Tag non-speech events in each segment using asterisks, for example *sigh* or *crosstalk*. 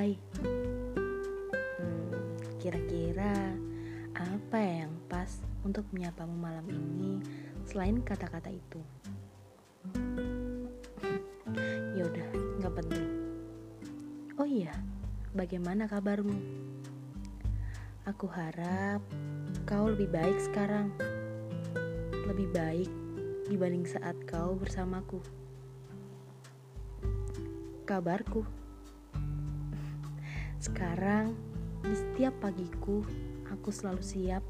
Hai hmm, Kira-kira hmm, apa yang pas untuk menyapamu malam ini selain kata-kata itu? *laughs* yaudah nggak penting. Oh iya, bagaimana kabarmu? Aku harap kau lebih baik sekarang. Lebih baik dibanding saat kau bersamaku. Kabarku. Sekarang, di setiap pagiku, aku selalu siap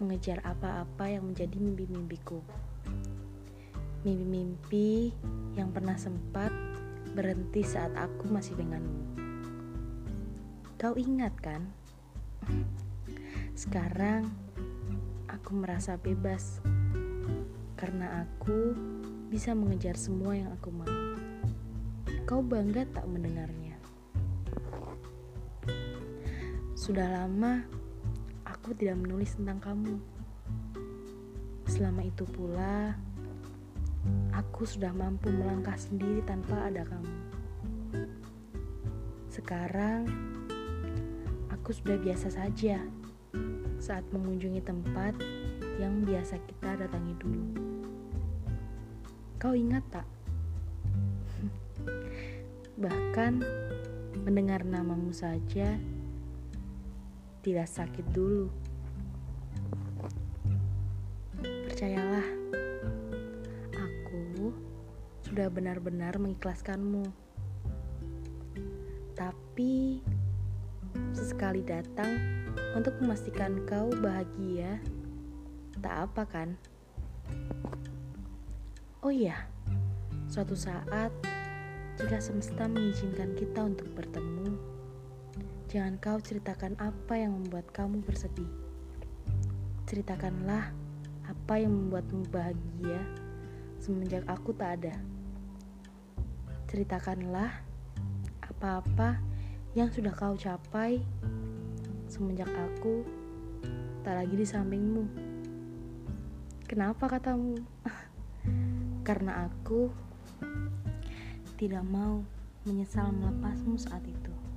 mengejar apa-apa yang menjadi mimpi-mimpiku. Mimpi-mimpi yang pernah sempat berhenti saat aku masih denganmu. Kau ingat kan? Sekarang aku merasa bebas karena aku bisa mengejar semua yang aku mau. Kau bangga tak mendengarnya? Sudah lama aku tidak menulis tentang kamu. Selama itu pula, aku sudah mampu melangkah sendiri tanpa ada kamu. Sekarang, aku sudah biasa saja saat mengunjungi tempat yang biasa kita datangi dulu. Kau ingat tak? *laughs* Bahkan mendengar namamu saja tidak sakit dulu. Percayalah, aku sudah benar-benar mengikhlaskanmu. Tapi sesekali datang untuk memastikan kau bahagia, tak apa kan? Oh iya, suatu saat jika semesta mengizinkan kita untuk bertemu, Jangan kau ceritakan apa yang membuat kamu bersedih. Ceritakanlah apa yang membuatmu bahagia semenjak aku tak ada. Ceritakanlah apa-apa yang sudah kau capai semenjak aku tak lagi di sampingmu. Kenapa katamu? *laughs* Karena aku tidak mau menyesal melepasmu saat itu.